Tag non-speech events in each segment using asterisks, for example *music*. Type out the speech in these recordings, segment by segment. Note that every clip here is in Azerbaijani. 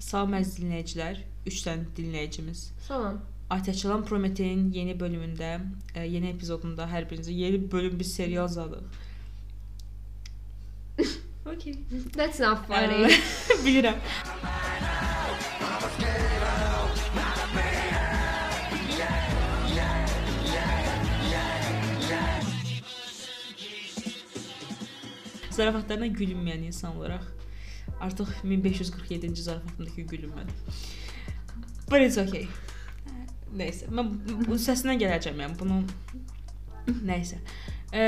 Salam əziz dinləyicilər, 3 dənə dinləyicimiz. Salam. Aytəçilan Prometein yeni bölümündə, ə, yeni epizodunda hər birinizə yeni bölüm bir serial zadıq. *laughs* okay. That's not funny. Ə, *laughs* Bilirəm. Zarafatlarına gülünməyən insan olaraq artıq 1547-ci zarafatımdakı gülünmədim. But it's okay. Nəysə, mən bu səsindən gələcəm yəni bunu nəysə. Ə,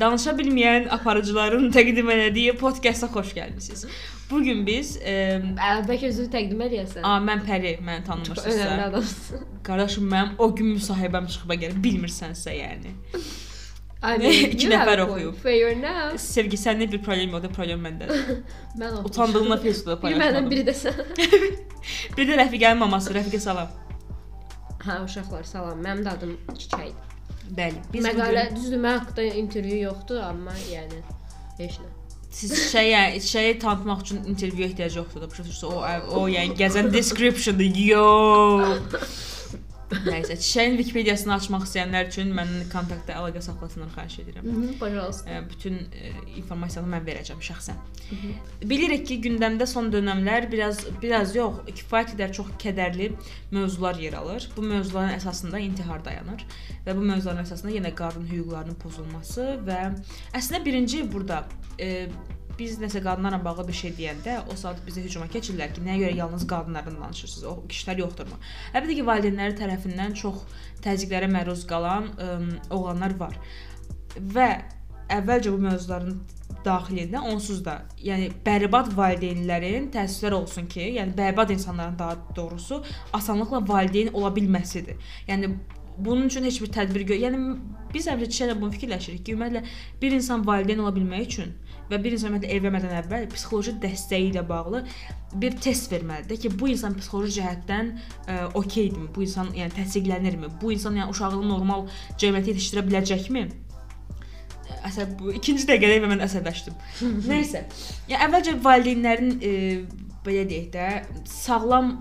danışa bilməyən aparıcıların təqdim etdiyi podkasta xoş gəlmisiniz. Bu gün biz ə, Bəlkə özünü təqdim edəsən. a mən Pəri, məni tanımırsınızsa. Qardaşım mənim o gün müsahibəm çıxıba gəlir, bilmirsənsə yəni. I *laughs* İki you have nəfər oxuyub. Fair enough. Sevgi səndə bir problem yoxdur, problem məndədir. Mən *laughs* oxumuşam. Utandığımla Facebookda Bir məndən paylaşmadım. biri də sən. *laughs* Bir də rəfiqənin maması, rəfiqə salam. Hə, uşaqlar salam. Mənim də adım Çiçəkdir. Bəli. Biz Məqalə bugün düzdür, mən haqqda intervyu yoxdur, amma yəni heç nə. siz şeyə, şeyi tanıtmaq üçün intervyuya ehtiyac yoxdur da. Başa o o yəni gəzən description-dı. Yo. Nəysə, çiçəyin Wikipediyasını açmaq istəyənlər üçün məndən kontaktda əlaqə saxlasınlar, xahiş edirəm. Mhm, pожалуйста. Ə, bütün ə, informasiyanı mən verəcəm şəxsən. Bilirik ki, gündəmdə son dövrlər biraz biraz yox, kifayət qədər çox kədərli mövzular yer alır. Bu mövzuların əsasında intihar dayanır və bu mövzuların əsasında yenə qadın hüquqlarının pozulması və əslində birinci burada e, biz nəsə qadınlarla bağlı bir şey deyəndə o saat bizə hücuma keçirlər ki, nəyə görə yalnız qadınlardan danışırsınız? O kişilər yoxdurmu? Əlbəttə ki, valideynləri tərəfindən çox təzyiqlərə məruz qalan ə, oğlanlar var. Və əvvəlcə bu mövzuların daxilində onsuz da, yəni bərbad valideynlərin təəssüflər olsun ki, yəni bərbad insanların daha doğrusu asanlıqla valideyn ola bilməsidir. Yəni bunun üçün heç bir tədbir gör. Yəni biz həmişə çiçəklə bunu fikirləşirik ki, ümumiyyətlə bir insan valideyn ola bilmək üçün və bir insan ümumiyyətlə evlənmədən əvvəl psixoloji dəstəyi ilə bağlı bir test verməlidir ki, bu insan psixoloji cəhətdən ə, okeydimi? Bu insan yəni təsdiqlənirmi? Bu insan yəni uşağını normal cəmiyyətə yetişdirə biləcəkmi? əsəb bu ikinci dəqiqədə mən əsəbləşdim. *laughs* Nəysə. Yəni əvvəlcə valideynlərin e, belə deyək də sağlam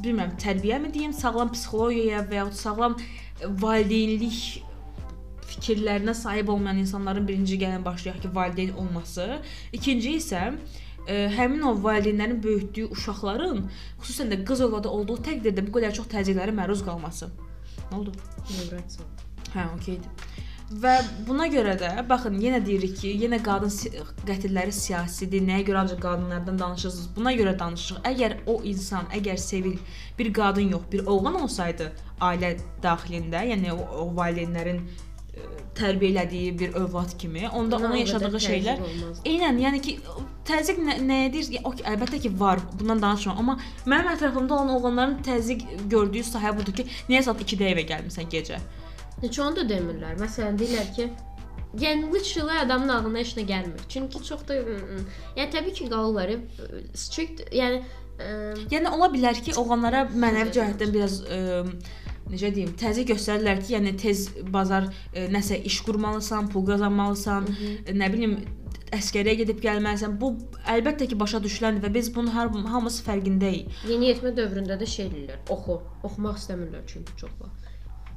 bilmirəm, tərbiyəmi deyim, sağlam psixologiyaya və ya sağlam valideynlik fikirlərinə sahib olmayan insanların birinci gələn başlayaq ki, valideyn olması, ikinci isə ə, həmin o valideynlərin böyütdüyü uşaqların, xüsusən də qız övladı olduğu təqdirdə bu qədər çox təzyiqlərə məruz qalması. Nə oldu? Nömrət sal. Hə, okeydir. Və buna görə də baxın yenə deyirik ki, yenə qadın si qətilləri siyasidir. Nəyə görə ancaq qadınlardan danışırsınız? Buna görə danışırıq. Əgər o insan, əgər sevil bir qadın yox, bir oğlan olsaydı ailə daxilində, yəni o, o valideynlərin tərbiyə elədiyi bir övlad kimi, onda onun yaşadığı şeylər Eynən, yəni ki, təzyiq nə, nədir? Ya, okay, əlbəttə ki, var. Bundan danışmıram, amma mənim ətrafımda olan oğlanların təzyiq gördüyü sahə budur ki, niyə saat 2-də evə gəlmisən gecə? Heç onu da demirlər. Məsələn deyirlər ki, yəni literally adamın ağlına heç nə gəlmir. Çünki çox da ı-ı, yəni təbii ki, qalırlar e, strict, yəni ə, Yəni ola bilər ki, oğlanlara mənəvi cəhətdən biraz ə, necə deyim, təzyiq göstərirlər ki, yəni tez bazar ə, nəsə iş qurmalısan, pul qazanmalısan, ə, nə bilim əskəriyə gedib gəlməlisən. Bu əlbəttə ki, başa düşüləndir və biz bunun hər hamısı fərqindəyik. yeniyetmə dövründə də şey deyirlər. Oxu, oxumaq istəmirlər çünki çoxlar.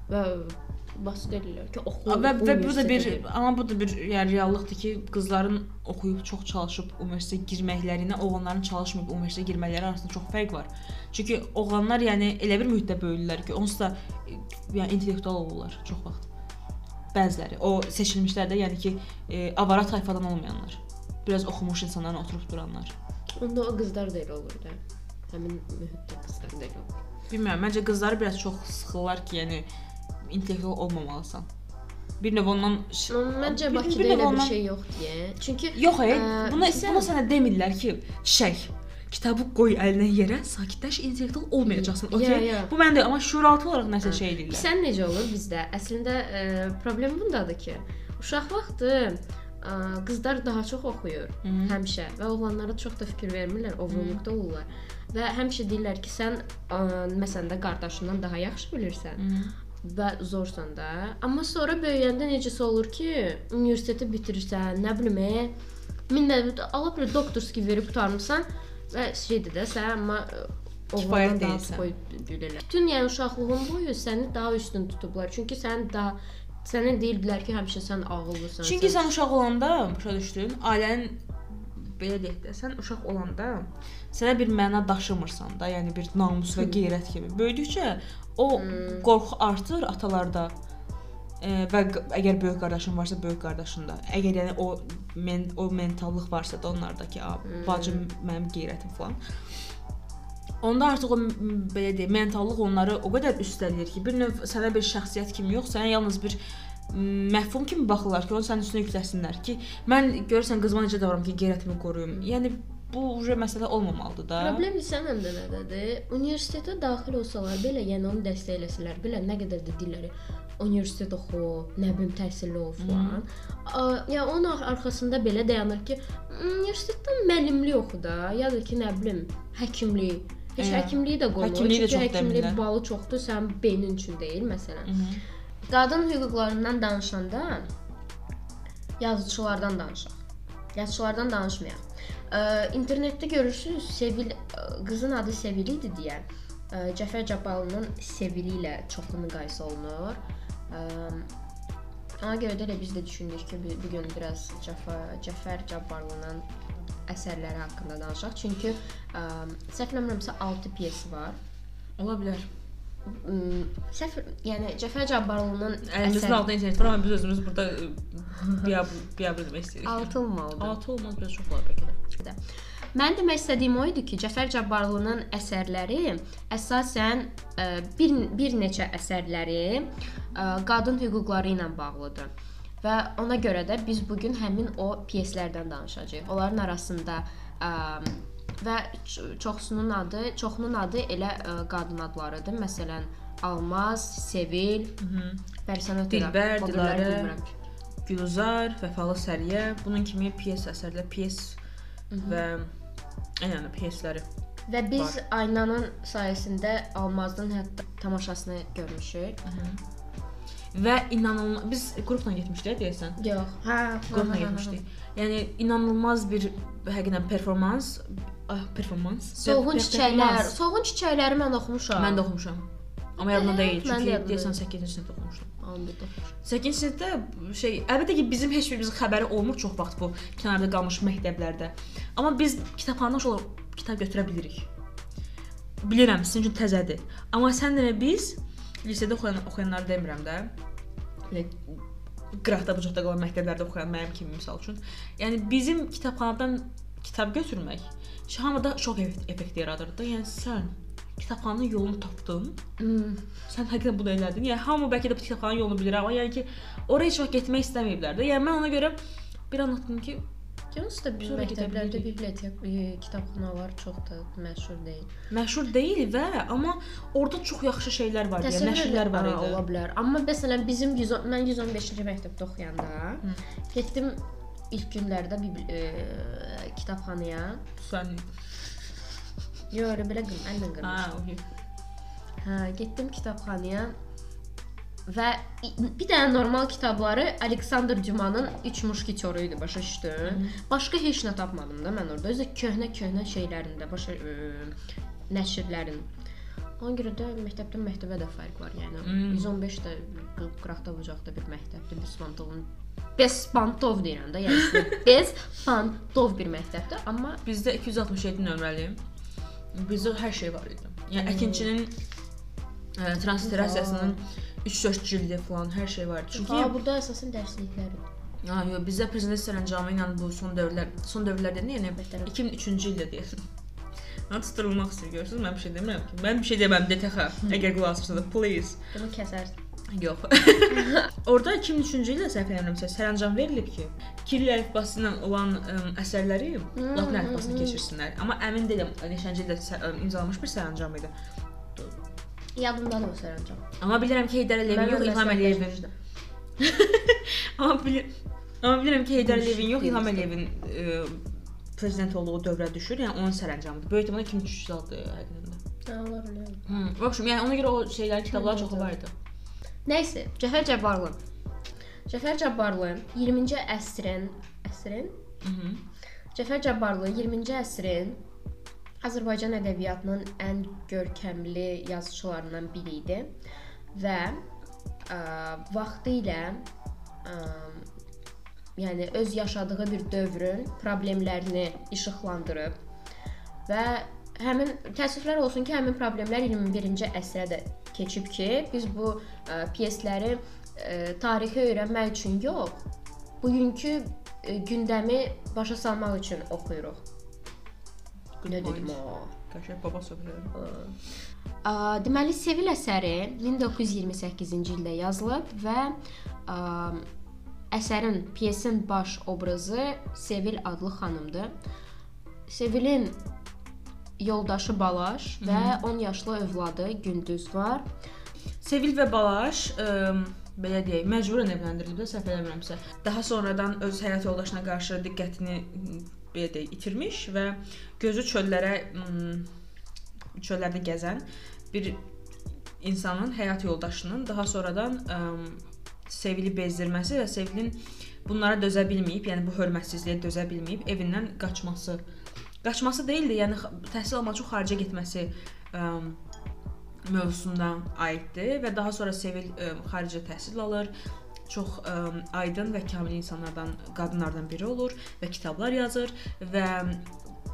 Və basit deyirlər ki, oxu. Və və bu da bir amma bu da bir yəni reallıqdır ki, qızların oxuyub çox çalışıb universitetə girməklərinə, oğlanların çalışmayıb universitetə girmələri arasında çox fərq var. Çünki oğlanlar yəni elə bir mühitdə böyüyürlər ki, onsuz da e, yəni intellektual olurlar çox vaxt. Bəziləri o seçilmişlər də yəni ki, e, avara tayfadan olmayanlar. Biraz oxumuş insanların oturub duranlar. Onda o qızlar da elə olur da. Həmin mühitdə qızlar da elə olur. Bilmirəm, məncə qızları biraz çox sıxırlar ki, yəni intellektual olmamalısan. Bir növ ondan Məncə Bir- Bakıda bir növ elə bir ondan- şey yoxdur deyə. Çünki Yox, Ə, buna sən- buna sənə demirlər ki, çiçək, kitabı qoy əlinə yerə, sakitləş, intellektual olmayacaqsan. Ya, Okay? ya. Bu məndə amma şuuraltı olaraq nəsə Hə. şey deyirlər. Sən necə olur bizdə? Əslində ə, problem bundadır ki, uşaq vaxtı ə, qızlar daha çox oxuyur Hı. həmişə və oğlanlara çox da fikir vermirlər, oğruluqda olurlar. Və həmişə deyirlər ki, sən ə, məsələn də qardaşından daha yaxşı bilirsən Hı. Və zorsan da. Amma sonra böyüyəndə necəsə olur ki, universiteti bitirirsən, nə bilim, e, minlə alıb bir doktorski verib qutarmısan, Və şeydir də sən amma ə, Kifayət deyilsən. qoy bilirlər. Bütün yəni uşaqlığın boyu səni daha üstün tutublar. Çünki sən daha sənə deyildilər ki, həmişə sən ağıllısan. Çünki sən uşaq olanda, başa düşdün, ailənin belə deyək də, sən uşaq olanda sənə bir məna daşımırsan da, yəni bir namus və *laughs* qeyrət kimi. Böyüdükcə o qorxu artır atalarda. E, və əgər böyük qardaşın varsa, böyük qardaşında. Əgər yəni o men o mentallıq varsa da onlardakı, "A, bacım mənim qeyrətim" falan. Onda artıq o belə deyək, mentallıq onları o qədər üstələyir ki, bir növ sənə bir şəxsiyyət kimi yox, sənə yalnız bir m, məfhum kimi baxırlar ki, onu sənin üstünə yükləsinlər ki, mən görürsən qızıma necə davranım ki, qeyrətimi qoruyum. Yəni bu uje məsələ olmamalıdır da. Problem bilsən də nədədir? Universitetə daxil olsalar belə, yəni onu dəstəkləsələr, belə nə qədər də dilləri universitet oxu, nə bilim təhsilli ol falan. A, Ya onun ar- arxasında belə dayanır ki, universitetdən müəllimlik oxu da, ya da ki, nə bilim, həkimlik. Heç Ə, həkimliyi də qoymur. həkimliyi də çox həkimlik balı çoxdur, sənin beynin üçün deyil, məsələn. Mhm. Qadın hüquqlarından danışanda yazıçılardan danışaq. Yazıçılardan danışmayaq. Ə, internetdə görürsüz, Sevil qızın adı Sevil idi deyə. Cəfər Cabbarlının Sevili ilə çoxlu müqayisə olunur. Ona görə də elə biz də düşündük ki, bu gün biraz Cəfər Cəfər Cabbarlının əsərləri haqqında danışaq. Çünki ə, səhv eləmirəmsə 6 pyesi var. Ola bilər. M, Səhv, yəni Cəfər Cabbarlının Əlimizin altında internet var, amma biz özümüz burada biabr biabr demək istəyirik. 6 olmalıdır. 6 olmaz, biraz çox olar bəlkə də. Mən demək istədiyim o idi ki, Cəfər Cabbarlının əsərləri əsasən ə, bir bir neçə əsərləri ə, qadın hüquqları ilə bağlıdır. Və ona görə də biz bu gün həmin o pyeslərdən danışacağıq. Onların arasında ə, və çoxsunun adı, çoxunun adı elə qadın adlarıdır. Məsələn, Almaz, Sevil, Bərsənət Dilbər, Dilarə. Gülzar, Vəfalı Səriyə, bunun kimi pyes əsərlər, pyes və yəni pyesləri. Və biz Aynanın sayəsində Almazın hətta tamaşasını görmüşük. Və inanılmaz biz qrupla getmişdik deyəsən. Yox. Hə, Qrupla getmişdik. Yəni inanılmaz bir həqiqətən performans, ah, performans. Solğun çiçəklər. performans. Solğun çiçəkləri mən oxumuşam. Mən də oxumuşam. Amma yadımda deyil, çünki deyəsən deyil. 8-ci sinifdə oxumuşdum. Anladım. 8-ci sinifdə şey, əlbəttə ki, bizim heç birimizin xəbəri olmur çox vaxt bu kənarda qalmış məktəblərdə. Amma biz kitabxanadan olaraq kitab götürə bilirik. Bilirəm, sizin üçün təzədir. Amma sən demə biz lisedə oxuyan oxuyanları demirəm də. Belə qıraqda bucaqda qalan məktəblərdə oxuyan mənim kimi misal üçün. Yəni bizim kitabxanadan kitab götürmək hamıda şok effekt, effekti yaradırdı. Yəni sən kitabxananın yolunu tapdın. Hmm. Sən həqiqətən bunu elədin. Yəni hamı bəlkə də bu kitabxananın yolunu bilir, amma yəni ki, oraya heç vaxt getmək istəməyiblər də. Yəni mən ona görə bir anlatdım ki, Yalnız da bizim məktəblərdə bibliotek, e, kitabxanalar çox da məşhur deyil. məşhur deyil və amma orada çox yaxşı şeylər var, yəni nəşrlər var idi. Ola bilər. Amma məsələn bizim 110 mən 115-ci məktəbdə oxuyanda getdim ilk günlərdə e, kitabxanaya. Sən Yox, elə belə əllə qırmışdım. ha, okey. Hə, getdim kitabxanaya və bir dənə normal kitabları Aleksandr Dumanın 3 muşketyoru idi, başa düşdün? Başqa heç nə tapmadım da mən orada. Özü köhnə-köhnə şeylərində, başa ə, nəşrlərin. Ona görə də məktəbdən məktəbə də fərq var. Yəni Hmm. 115 də qıraqda bucaqda bir məktəbdir, Bespantovun Bespantov deyirəm də, yəni *laughs* Bespantov bir məktəbdir, amma Bizdə 267 nömrəli. Bizdə hər şey var idi. Yəni əkinçinin ə, transliterasiyasının 3-4 cildi falan hər şey var idi. Çünki ha burada əsasən dərsliklər idi. Ha, yox, bizdə prezident sərəncamı ilə bu son dövrlər, son dövrlərdə nə, yəni Bəhtər. 2003-cü ildə deyəsən. Mən tutulmaq istəyir görürsüz, mən bir şey demirəm ki. Mən bir şey deməm DTX. Əgər qulaq asırsanız please. Bunu kəsərsən. Yox. Orda 2003-cü ildə səhv eləmirəmsə sərəncam verilib ki, Kiril əlifbası ilə olan ə, əsərləri latın əlifbasına keçirsinlər. Amma əmin deyiləm neçənci ildə imzalanmış bir sərəncam idi. Yadımdadır o sərəncam. Amma bilirəm ki, Heydər Əliyevin yox, İlham Əliyevin. *laughs* Amma bilir Amma bilirəm ki, Heydər Əliyevin yox, İlham Əliyevin prezident olduğu dövrə düşür. Yəni onun sərəncamıdır. Böyük ehtimalle 2003 ildir həqiqətən. Hə, olar elə. Hı. Baxışım, yəni ona görə o şeylərin kitabları çoxu var idi. Nəysə, Cəfər Cabbarlı. Cəfər Cabbarlı 20-ci əsrin əsrin Mhm. Cəfər Cabbarlı 20-ci əsrin Azərbaycan ədəbiyyatının ən görkəmli yazıçılarından biri idi və ə, vaxtı ilə ə, yəni öz yaşadığı bir dövrün problemlərini işıqlandırıb və həmin təəssüflər olsun ki, həmin problemlər 21-ci əsrə də keçib ki, biz bu ə, pyesləri ə, tarixi öyrənmək üçün yox, bugünkü ə, gündəmi başa salmaq üçün oxuyuruq. Nə dedim o? Qəşəng baba söhbəti. Deməli Sevil əsəri 1928-ci ildə yazılıb və ə, əsərin, pyesin baş obrazı Sevil adlı xanımdır. Sevilin yoldaşı Balaş və 10 yaşlı övladı Gündüz var. Sevil və Balaş ə, belə deyək, məcburən evləndirilib də səhv eləmirəmsə. Daha sonradan öz həyat yoldaşına qarşı diqqətini belə deyək, itirmiş və gözü çöllərə çöllərdə gəzən bir insanın həyat yoldaşının daha sonradan ə, Sevili bezdirməsi və Sevilin bunlara dözə bilməyib, yəni bu hörmətsizliyə dözə bilməyib evindən qaçması. Qaçması deyil də, yəni təhsil almaq üçün xaricə getməsi ə, mövzusuna aiddir və daha sonra Sevil ə, xaricə təhsil alır. Çox ə, aydın və kamil insanlardan, qadınlardan biri olur və kitablar yazır və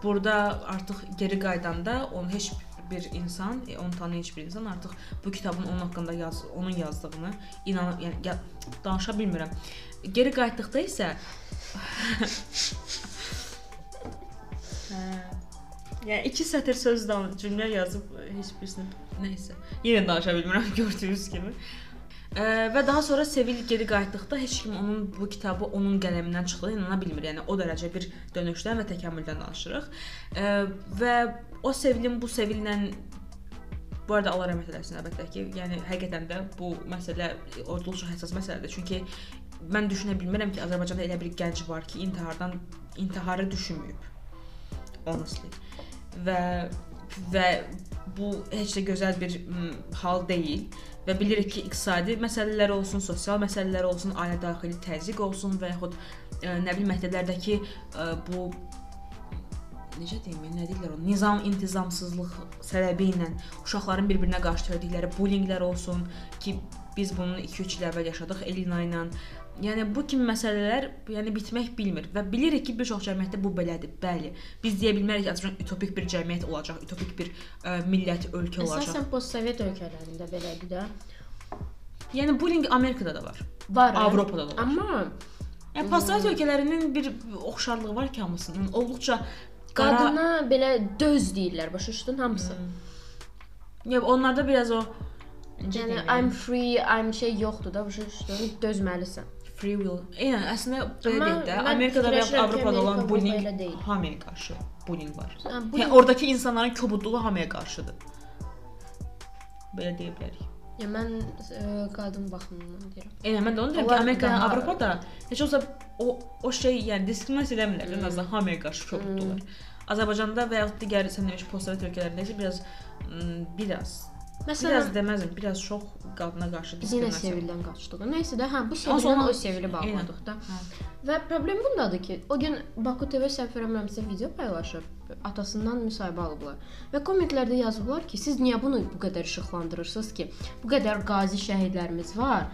burada artıq geri qaydanda onun heç bir insan, e, onu tanıyan heç bir insan artıq bu kitabın onun haqqında yaz, onun yazdığını inan, yəni ya, danışa bilmirəm. Geri qayıtdıqda isə *laughs* Hə. Yəni iki sətr söz dan cümlə yazıb e, heç birisini nəysə. Yenə danışa bilmirəm *laughs* gördüyünüz kimi. Ə, və daha sonra Sevil geri qayıtdıqda heç kim onun bu kitabı onun qələmindən çıxdığına inana bilmir. Yəni o dərəcə bir dönüşdən və təkamüldən danışırıq. Ə, və o Sevilin bu Sevillə bu arada Allah rəhmət eləsin əlbəttə ki, yəni həqiqətən də bu məsələ olduqca həssas məsələdir. Çünki mən düşünə bilmirəm ki, Azərbaycanda elə bir gənc var ki, intihardan intiharı düşünməyib. Honestly. Və və bu heç də gözəl bir hal deyil və bilirik ki, iqtisadi məsələlər olsun, sosial məsələlər olsun, ailə daxili təzyiq olsun və yaxud ə, nə bilim məktəblərdəki ə, bu necə deyim, nə deyirlər o, nizam intizamsızlıq səbəbi ilə uşaqların bir-birinə qarşı törədikləri bullinqlər olsun ki, biz bunu 2-3 il əvvəl yaşadıq Elina ilə. Yəni bu kimi məsələlər yəni bitmək bilmir və bilirik ki, bir çox cəmiyyətdə bu belədir. Bəli. Biz deyə bilmərik ki, Azərbaycan utopik bir cəmiyyət olacaq, utopik bir ə, millət, ölkə olacaq. Əsasən postsovet ölkələrində belədir də. Yəni bullying Amerikada da var. Var. Avropada da var. Amma Yəni postsovet ölkələrinin bir oxşarlığı var ki, hamısının. Olduqca qara qadına belə döz deyirlər, başa düşdün hamısı. Yəni onlarda biraz o Yəni I'm free, I'm şey yoxdur da, başa düşdün? Dözməlisən. Free will. Eynən, əslində belə deyək də, Amerikada və Avropada olan bullying hamıya qarşı bullying var. Yəni oradakı insanların kobudluğu hamıya qarşıdır. Belə deyə bilərik. ya mən ə, qadın baxımından deyirəm. Eynən mən də onu deyirəm ki, Amerika, daha- Avropada heç olsa o o şey, yəni diskriminasiya eləmirlər, ən azından hamıya qarşı kobuddular. Azərbaycanda və ya digər sən demiş postsovet ölkələrində isə biraz m, biraz biraz Məsələn, deməzdim, biraz çox qadına qarşı biz yenə diskriminasiya. sevildən qaçdıq. Nəysə də, hə, bu sevildən o sevili bağladıq da. Hə. Və problem bundadır ki, o gün Baku TV səhv eləmirəmsə video paylaşıb, atasından müsahibə alıblar. Və kommentlərdə yazıblar ki, siz niyə bunu bu qədər işıqlandırırsınız ki? Bu qədər qazi şəhidlərimiz var,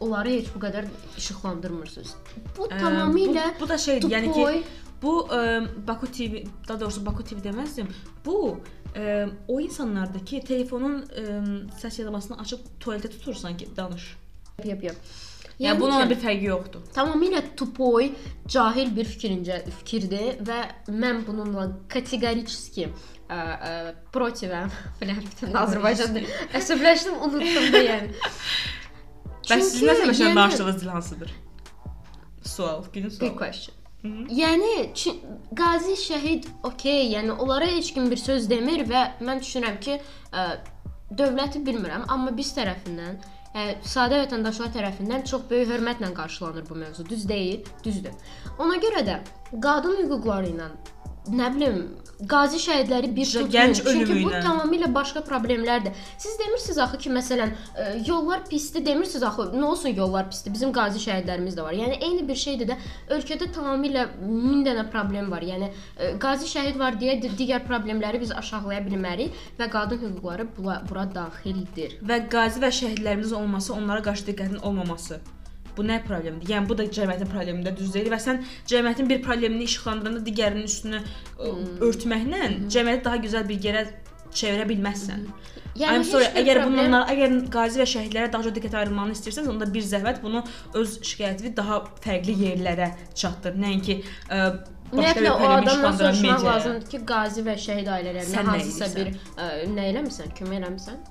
onları heç bu qədər işıqlandırmırsınız. Bu Ə, tamamilə bu, bu da şeydir, yəni ki, Bu e, Baku TV, daha doğrusu Baku TV deməzdim. Bu e, o insanlardakı telefonun e, səs yazmasını açıb tualetə tutursan ki, danış. Yap, yap. Yəni, yəni bununla bir fərqi yoxdur. Tamamilə tupoy, cahil bir fikrincə fikirdir və mən bununla kateqoriçki protivəm. *laughs* Fləftin Azərbaycanda əsəbləşdim, unutdum da yəni. Bəs siz nə səbəblə danışdığınız dil hansıdır? Sual, günün sualı. Big question. Hı -hı. Yəni çi- qazi, şəhid, okey, yəni onlara heç kim bir söz demir və mən düşünürəm ki, ə, dövləti bilmirəm, amma biz tərəfindən, yəni sadə vətəndaşlar tərəfindən çox böyük hörmətlə qarşılanır bu mövzu. Düz deyil, düzdür. Ona görə də qadın hüquqları ilə nə bilim qazi şəhidləri bir tutmayın. Çünki bu tamamilə başqa problemlərdir. Siz demirsiniz axı ki, məsələn, ə, yollar pisdir, demirsiniz axı, nə olsun yollar pisdir. Bizim qazi şəhidlərimiz də var. Yəni eyni bir şeydir də. Ölkədə tamamilə min dənə problem var. Yəni ə, qazi şəhid var deyə di- digər problemləri biz aşağılaya bilmərik və qadın hüquqları bura, bura daxildir. Və qazi və şəhidlərimizin olması onlara qarşı diqqətin olmaması. Bu nə problemdir? Yəni bu da cəmiyyətin problemidir, düz deyil və sən cəmiyyətin bir problemini işıqlandıranda digərinin üstünü ə, örtməklə cəmiyyəti daha gözəl bir yerə çevirə bilməzsən. Yəni I'm sorry, əgər problem- bunlar, əgər qazi və şəhidlərə daha çox diqqət ayrılmanı istəyirsəniz, onda bir zəhmət bunu öz şikayətini daha fərqli yerlərə çatdır. Nəinki ə, Ümumiyyətlə o problemi adamdan soruşmaq lazımdır ki, qazi və şəhid ailələrinə hansısa bir ə, nə eləmisən, kömək eləmisən?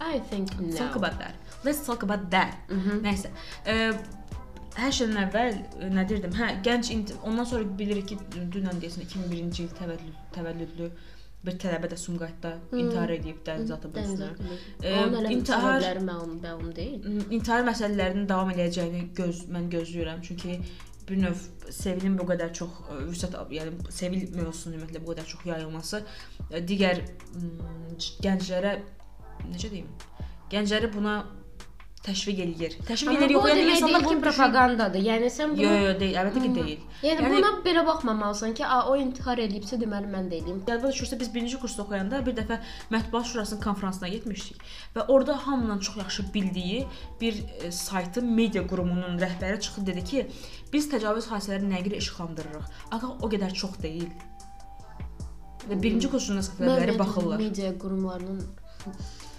I think no. Talk about that. Let's talk about that. Mhm. Nəysə. Ə, hər şeydən əvvəl ə, nə deyirdim? Hə, gənc ondan sonra bilirik ki, dünən deyəsən 2001-ci il təvəllüd təvəllüdlü bir tələbə də Sumqayıtda intihar edib dəniz atıb üstünə. elə intihar- məlum, məlum deyil. İntihar məsələlərinin davam eləyəcəyini göz mən gözləyirəm. Çünki bir növ sevilin bu qədər çox ə, vüsət, yəni sevil mövzusunun ümumiyyətlə bu qədər çox yayılması ə, digər gənclərə necə deyim? Gəncləri buna təşviq eləyir. Təşviq eləyir yox, yəni insanlar bunu propagandadır. Yəni sən bunu Yo, yo, deyil, əlbəttə ki, deyil. Yəni, Yəni- buna belə baxmamalısan ki, a, o intihar eləyibsə, deməli mən də eləyim. Yadda düşürsə biz birinci kursda oxuyanda bir dəfə mətbuat şurasının konfransına getmişdik və orada hamının çox yaxşı bildiyi bir e, saytın media qurumunun rəhbəri çıxıb dedi ki, biz təcavüz hadisələrini görə işıqlandırırıq? Axı o qədər çox deyil. Və birinci kursunda səfərləri baxırlar. media qurumlarının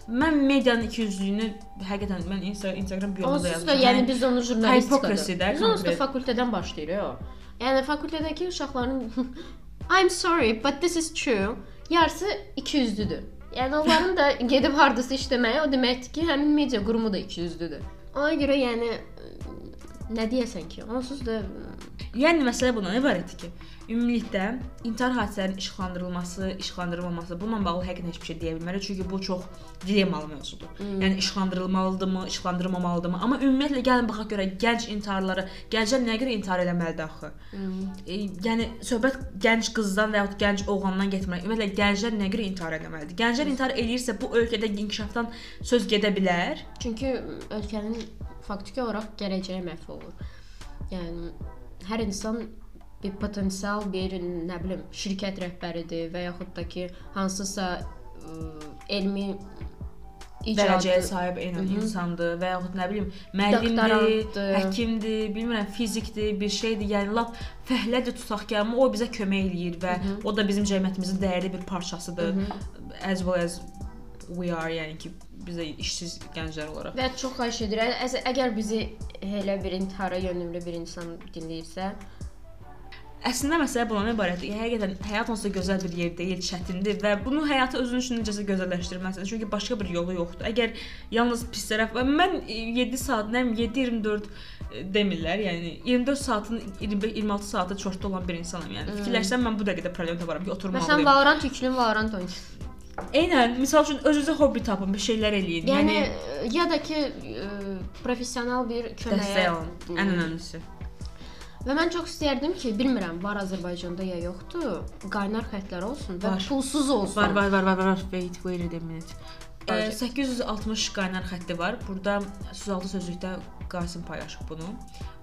Mən medianın ikiyüzlüyünü həqiqətən mən Insta Instagram biyomda Onsuz da yəni biz onu jurnalistikadır. Hypocrisy-də Biz onsuz da fakültədən başlayırıq. Yəni fakültədəki uşaqların *laughs* I'm sorry, but this is true. Yarısı 200-lüdür. Yəni onların da gedib hardasa işləməyi o deməkdir ki, həmin media qurumu da 200-lüdür. Ona görə yəni nə deyəsən ki, onsuz da Yəni məsələ bundan ibarətdir ki, ümumilikdə intihar hadisələrinin işıqlandırılması, işıqlandırılmaması bununla bağlı həqiqətən heç bir şey deyə bilmərik çünki bu çox dilemmalı mövzudur. Hmm. Yəni işıqlandırılmalıdırmı, işıqlandırılmamalıdırmı? Amma ümumiyyətlə gəlin baxaq görə gənc intiharları, gənclər nəyə görə intihar eləməlidir axı? hmm. E, yəni söhbət gənc qızdan və ya gənc oğlandan getmir. Ümumiyyətlə gənclər nəyə görə intihar eləməlidir? Gənclər intihar eləyirsə bu ölkədə inkişafdan söz gedə bilər. Çünki ölkənin faktiki olaraq gələcəyi məhv olur. Yəni hər insan bir potensial bir nə bilim şirkət rəhbəridir və yaxud da ki hansısa ə, elmi dərəcəyə icad sahib Mhm. insandır və yaxud nə bilim müəllimdir, həkimdir, bilmirəm fizikdir, bir şeydir. Yəni lap fəhlədir tutaq ki, amma o bizə kömək eləyir və Mhm. o da bizim cəmiyyətimizin dəyərli bir parçasıdır. Mhm. As well as we are, yəni ki, biz də işsiz gənclər olaraq. və çox xahiş edirəm əgər, əgər bizi elə bir intihara yönümlü bir insan dinləyirsə, Əslində məsələ bundan ibarətdir. Yəni, həqiqətən həyat onsuz da gözəl bir yer deyil, çətindir və bunu həyatı özün üçün necəsə gözəlləşdirməlisən. Çünki başqa bir yolu yoxdur. Əgər yalnız pis tərəf və mən e, 7 saat, nə bilim 7-24 e, demirlər. Yəni 24 saatın 25-26 saatı çortda olan bir insanam. Yəni fikirləşsəm mən bu dəqiqədə problem taparam ki, məsələn oturmalıyam. Valorant yüklün Valorant oynayın. Eynən, məsəl üçün özünüzə hobbi tapın, bir şeylər eləyin. Yəni Yəni, ə, ya da ki ə, professional bir dəstək köməyə alın. Ən önəmlisi. Və mən çox istərdim ki, bilmirəm, var Azərbaycanda ya yoxdur, qaynar xəttlər olsun və Var. pulsuz olsun. Var, var, var, var, var. Wait, wait a minute. E, 860 qaynar xətti var. Burada 106 sözlükdə Qasim paylaşıb bunu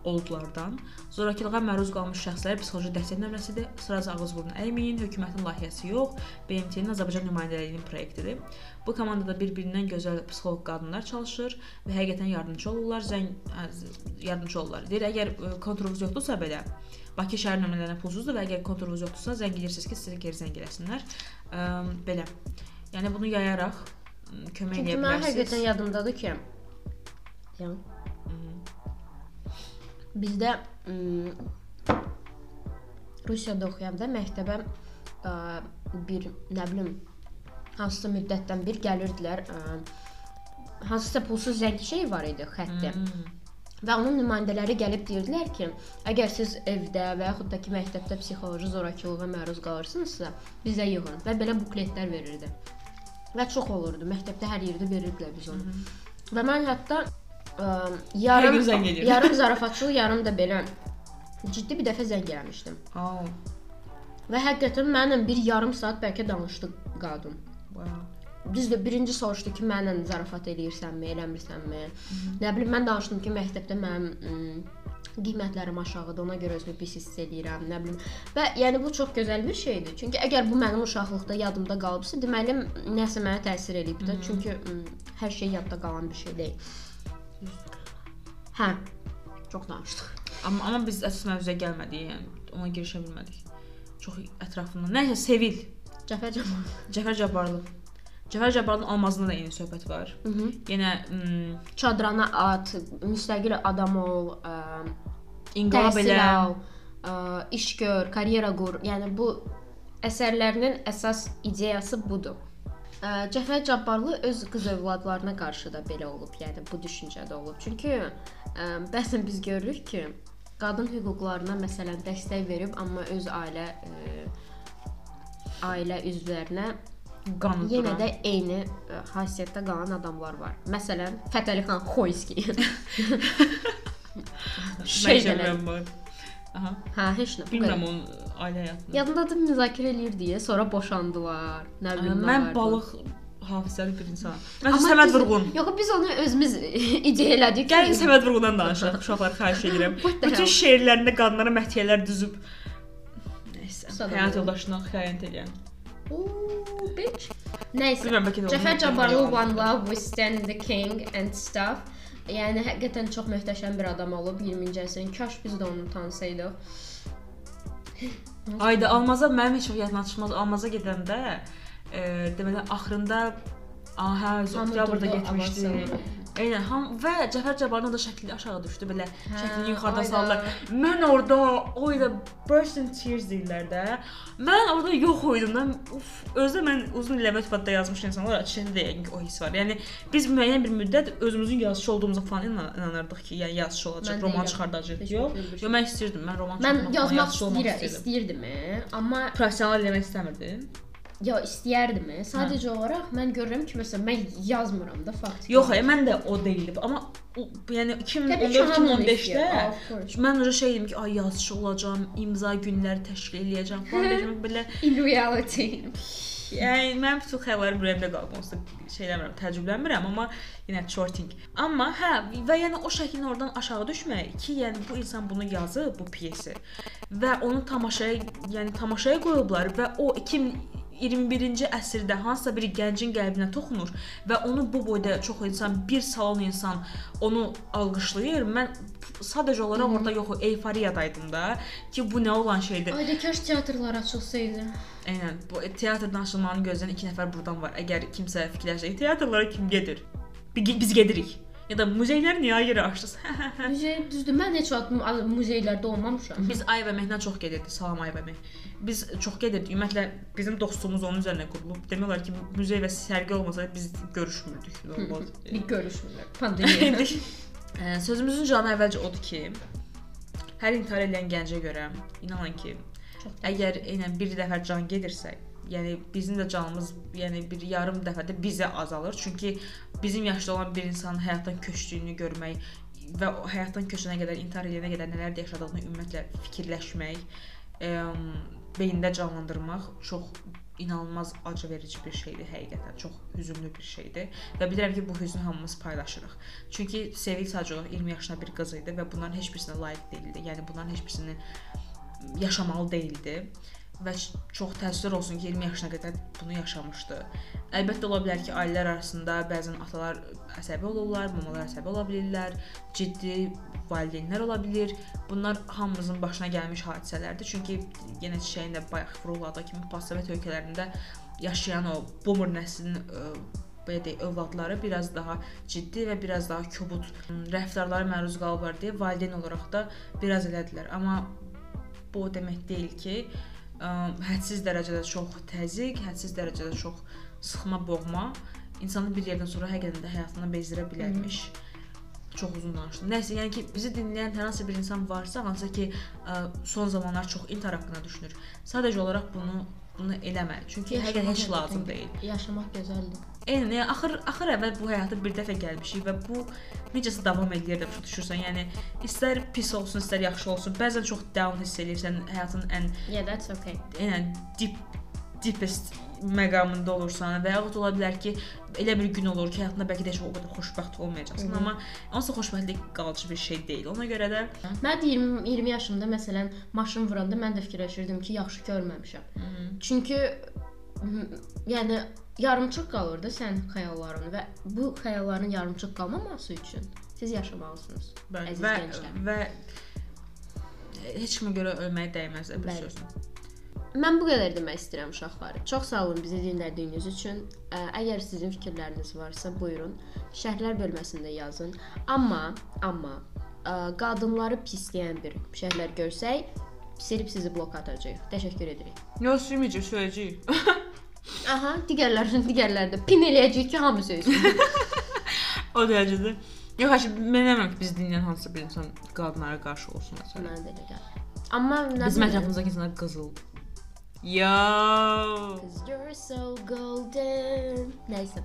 oldulardan. Zorakılığa məruz qalmış şəxslərə psixoloji dəstək nömrəsidir. Sıraca ağız burun əyməyin, hökumətin layihəsi yox, BMT-nin Azərbaycan nümayəndəliyinin proyektidir. Bu komandada bir-birindən gözəl psixoloq qadınlar çalışır və həqiqətən yardımçı olurlar, zəng yardımçı olurlar. Deyir, əgər ə, konturunuz yoxdursa belə Bakı şəhər nömrələrinə pulsuzdur və əgər konturunuz yoxdursa, zəng edirsiniz ki, sizə geri zəng eləsinlər. Ə, belə. Yəni bunu yayaraq kömək Çünki edə mən həqiqətən bilərsiniz. yadımdadır ki, yəni bizdə Rusiyada oxuyanda məktəbə ə, bir nə bilim hansısa müddətdən bir gəlirdilər. Ə, hansısa pulsuz zəng şey var idi xəttdə. Hmm. Və onun nümayəndələri gəlib deyirdilər ki, əgər siz evdə və yaxud da ki məktəbdə psixoloji zorakılığa məruz qalırsınızsa, bizə yığın və belə bukletlər verirdi. Və çox olurdu. Məktəbdə hər yerdə verirdilər biz onu. Və mən hətta ə, yarım zəng eləyirdim. yarım *laughs* zarafatçıl, yarım da belə ciddi bir dəfə zəng eləmişdim. Oh. Və həqiqətən mənlə bir yarım saat bəlkə danışdı qadın. Wow. Düzdür, birinci soruşdu ki, mənlə zarafat eləyirsənmi, eləmirsənmi? Nə bilim, mən danışdım ki, məktəbdə mənim qiymətlərim aşağıdır, ona görə özümü pis hiss edirəm, nə bilim. Və yəni bu çox gözəl bir şeydir. Çünki əgər bu mənim uşaqlıqda yadımda qalıbsa, deməli nəsə mənə təsir eləyib də. Çünki ım, hər şey yadda qalan bir şey deyil. Hə. Çox danışdıq. Amma amma biz əsas mövzuya gəlmədik, yəni ona girişə bilmədik. Çox ətrafından. Nəysə Sevil, Cəfər Camal. Cəfər Cabbarlı. Cəfər Cabbarlının almazında da eyni söhbət var. Mhm. Yenə ım, Çadrana at, müstəqil adam ol, inqilab elə. al, ə, iş gör, karyera qur. Yəni bu əsərlərinin əsas ideyası budur. Cəfər Cabbarlı öz qız övladlarına qarşı da belə olub, yəni bu düşüncədə olub. Çünki ə, bəzən biz görürük ki, qadın hüquqlarına məsələn dəstək verib, amma öz ailə ə, ailə üzvlərinə qanı yenə də eyni ə, xasiyyətdə qalan adamlar var. Məsələn, Fətəli xan Xoyski. *laughs* şey. Aha. Hə, heç nə. Bilmirəm onun ailə həyatını. Yadındadır müzakirə eləyirdi, sonra boşandılar. Nə bilim. Mən balıq hafizəli bir insanam. Mən Amma Səməd Vurğun. Yox, biz onu özümüz *laughs* ideya elədik. Gəlin Səməd Vurğundan danışaq. Uşaqlar xahiş *laughs* edirəm. Bütün şeirlərində qadınlara məhdiyələr düzüb Nəysə, həyat yoldaşına xəyanət edən. Ooh, bitch. Nəysə. Cəfər Cabbarlı One Love, We Stand the King and stuff. Yəni həqiqətən çox möhtəşəm bir adam olub 20-ci əsrin. Kaş biz də onu tanısaydıq. Ayda Almaza mənim heç vaxt yadımdan çıxmaz. Almaza gedəndə e, deməli axırında aha, oktyabrda getmişdi. Eynən, ham və Cəfər Cabbarlının da şəkli aşağı düşdü belə. Hə, Şəklini yuxarıdan ayda. saldılar. Mən orada o ilə burst in tears deyirlər də. Mən orada yox idim da. Uf, özdə mən uzun illər mətbuatda yazmış insanlar içində də yəqin o hiss var. Yəni biz müəyyən bir müddət özümüzün yazıçı olduğumuza falan inan- inanırdıq ki, yəni yazıçı olacaq, Mən roman. Heç Yox, yox mən istirdim. Mən roman Mən çıxarmaq, yazmaq yazıçı olmaq istəyirəm, istəyirdim, amma Professional eləmək istəmirdim. Ya istəyərdim. Sadəcə olaraq mən görürəm ki, məsələn, mən yazmıram da fakt. Yox, ay, mən də o deyildim. Amma o, yəni Təbii ki, hamı 2014-2015-də of course. mən öyle şey idim ki, ay yazıçı olacağam, imza günləri təşkil eləyəcəm falan *laughs* dedim belə. In reality. Yəni mənim bütün xəyallarım ürəyimdə qalıb. Onsuz şey eləmirəm, təəccüblənmirəm, amma yenə shorting. Amma hə, və yəni o şəklin oradan aşağı düşmək ki, yəni bu insan bunu yazıb, bu pyesi və onu tamaşaya, yəni tamaşaya qoyublar və o 2021-ci əsrdə hansısa bir gəncin qəlbinə toxunur və onu bu boyda çox insan, bir salon insan onu alqışlayır. Mən sadəcə olaraq orada yox, eyfariyadaydım da ki, bu nə olan şeydir. Ayda kaş teatrlar açılsaydı. Eynən, bu teatrdan açılmanı gözləyən iki nəfər burdan var. Əgər kimsə fikirləşsə, teatrlara kim gedir? Bi- Biz gedirik. Ya da muzeylər niyə ayrı açdınız? *laughs* Muzey düzdür. Mən heç vaxt mu- muzeylərdə olmamışam. Biz Ay və Mehnan çox gedirdik. Salam Ay və Meh. Biz çox gedirdik. Ümumiyyətlə bizim dostluğumuz onun üzərinə qurulub. Demək olar ki, muzey və sərgi olmasa biz görüşmürdük. Bir görüşmürlər. *laughs* Pandemiya. Sözümüzün canı əvvəlcə odur ki, hər intihar edən gəncə görə inanın ki, əgər eynən bir dəfə can gedirsə, yəni bizim də canımız, yəni bir yarım dəfədə bizə azalır. Çünki bizim yaşda olan bir insanın həyatdan köçdüyünü görmək və o həyatdan köçənə qədər, intihar edənə qədər nələr yaşadığını ümumiyyətlə fikirləşmək, ə, beyində canlandırmaq çox inanılmaz acı verici bir şeydir həqiqətən. Çox hüzünlü bir şeydir və bilirəm ki, bu hüznü hamımız paylaşırıq. Çünki Sevil sadəcə olaraq 20 yaşında bir qız idi və bunların heç birisinə layiq deyildi. Yəni bunların heç birisini yaşamalı deyildi və çox təəssüf olsun ki, 20 yaşına qədər bunu yaşamışdı. Əlbəttə ola bilər ki, ailələr arasında bəzən atalar əsəbi olurlar, mamalar əsəbi ola bilirlər, ciddi valideynlər ola bilər. Bunlar hamımızın başına gəlmiş hadisələrdir. Çünki yenə çiçəyin də bayaq vuruladığı kimi postsovet ölkələrində yaşayan o boomer nəslinin belə deyək, övladları biraz daha ciddi və biraz daha kobud rəftarlara məruz qalıblar deyə valideyn olaraq da biraz elədilər. Amma bu o demək deyil ki, ə, hədsiz dərəcədə çox təzyiq, hədsiz dərəcədə çox sıxma, boğma insanı bir yerdən sonra həqiqətən də həyatından bezdirə bilərmiş. Çox uzun danışdım. Nəsə, yəni ki, bizi dinləyən hər hansı bir insan varsa, hansı ki, ə, son zamanlar çox intihar haqqında düşünür. Sadəcə olaraq bunu bunu eləmə. Çünki həqiqətən heç lazım deyil. Yaşamaq gözəldir. Yəni axır axır əvvəl bu həyata bir dəfə gəlmişik və bu necəsə davam edir də başa düşürsən. Yəni istər pis olsun, istər yaxşı olsun. Bəzən çox down hiss edirsən həyatın ən Yeah, that's okay. yəni deep deepest məqamında olursan və yaxud ola bilər ki, elə bir gün olur ki, həyatında bəlkə də heç o qədər xoşbəxt olmayacaqsan, amma onsuz da xoşbəxtlik qalıcı bir şey deyil. Ona görə də Mən 20 20 yaşımda məsələn maşın vuranda mən də fikirləşirdim ki, yaxşı görməmişəm. Çünki m, yəni yarımçıq qalırdı sənin xəyalların və bu xəyalların yarımçıq qalmaması üçün siz yaşamalısınız. bəli və gənclər. və heç kimə görə ölməyə dəyməz də bir sözlə. Mən bu qədər demək istəyirəm uşaqlar. Çox sağ olun bizi dinlədiyiniz üçün. Ə, Əgər sizin fikirləriniz varsa, buyurun, şərhlər bölməsində yazın. Amma, amma ə, qadınları pisləyən bir şərhlər görsək, silib sizi blok atacağıq. Təşəkkür edirik. Yox, sürməyəcək, söyləyəcək. *laughs* Aha, digərlərin digərlərdə pin eləyəcəyik ki, hamı söysün. *laughs* o dərəcədə. Yox, mən eləmirəm ki, biz dinləyən hansısa bir insan qadınlara qarşı olsun məsələn. Mənə də elə gəlir. Amma nə Bizim ətrafımızdakı insanlar qızıl. Yo. 'Cause you're so golden. Nəysə.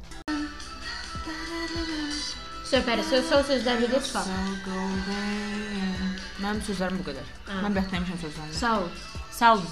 Söhbəti söz son sözlərlə də çıxaq. golden. Mənim sözlərim bu qədər. Hə. Mən bəxtləmişəm sözlərimi. Sağ ol. Sağ olun.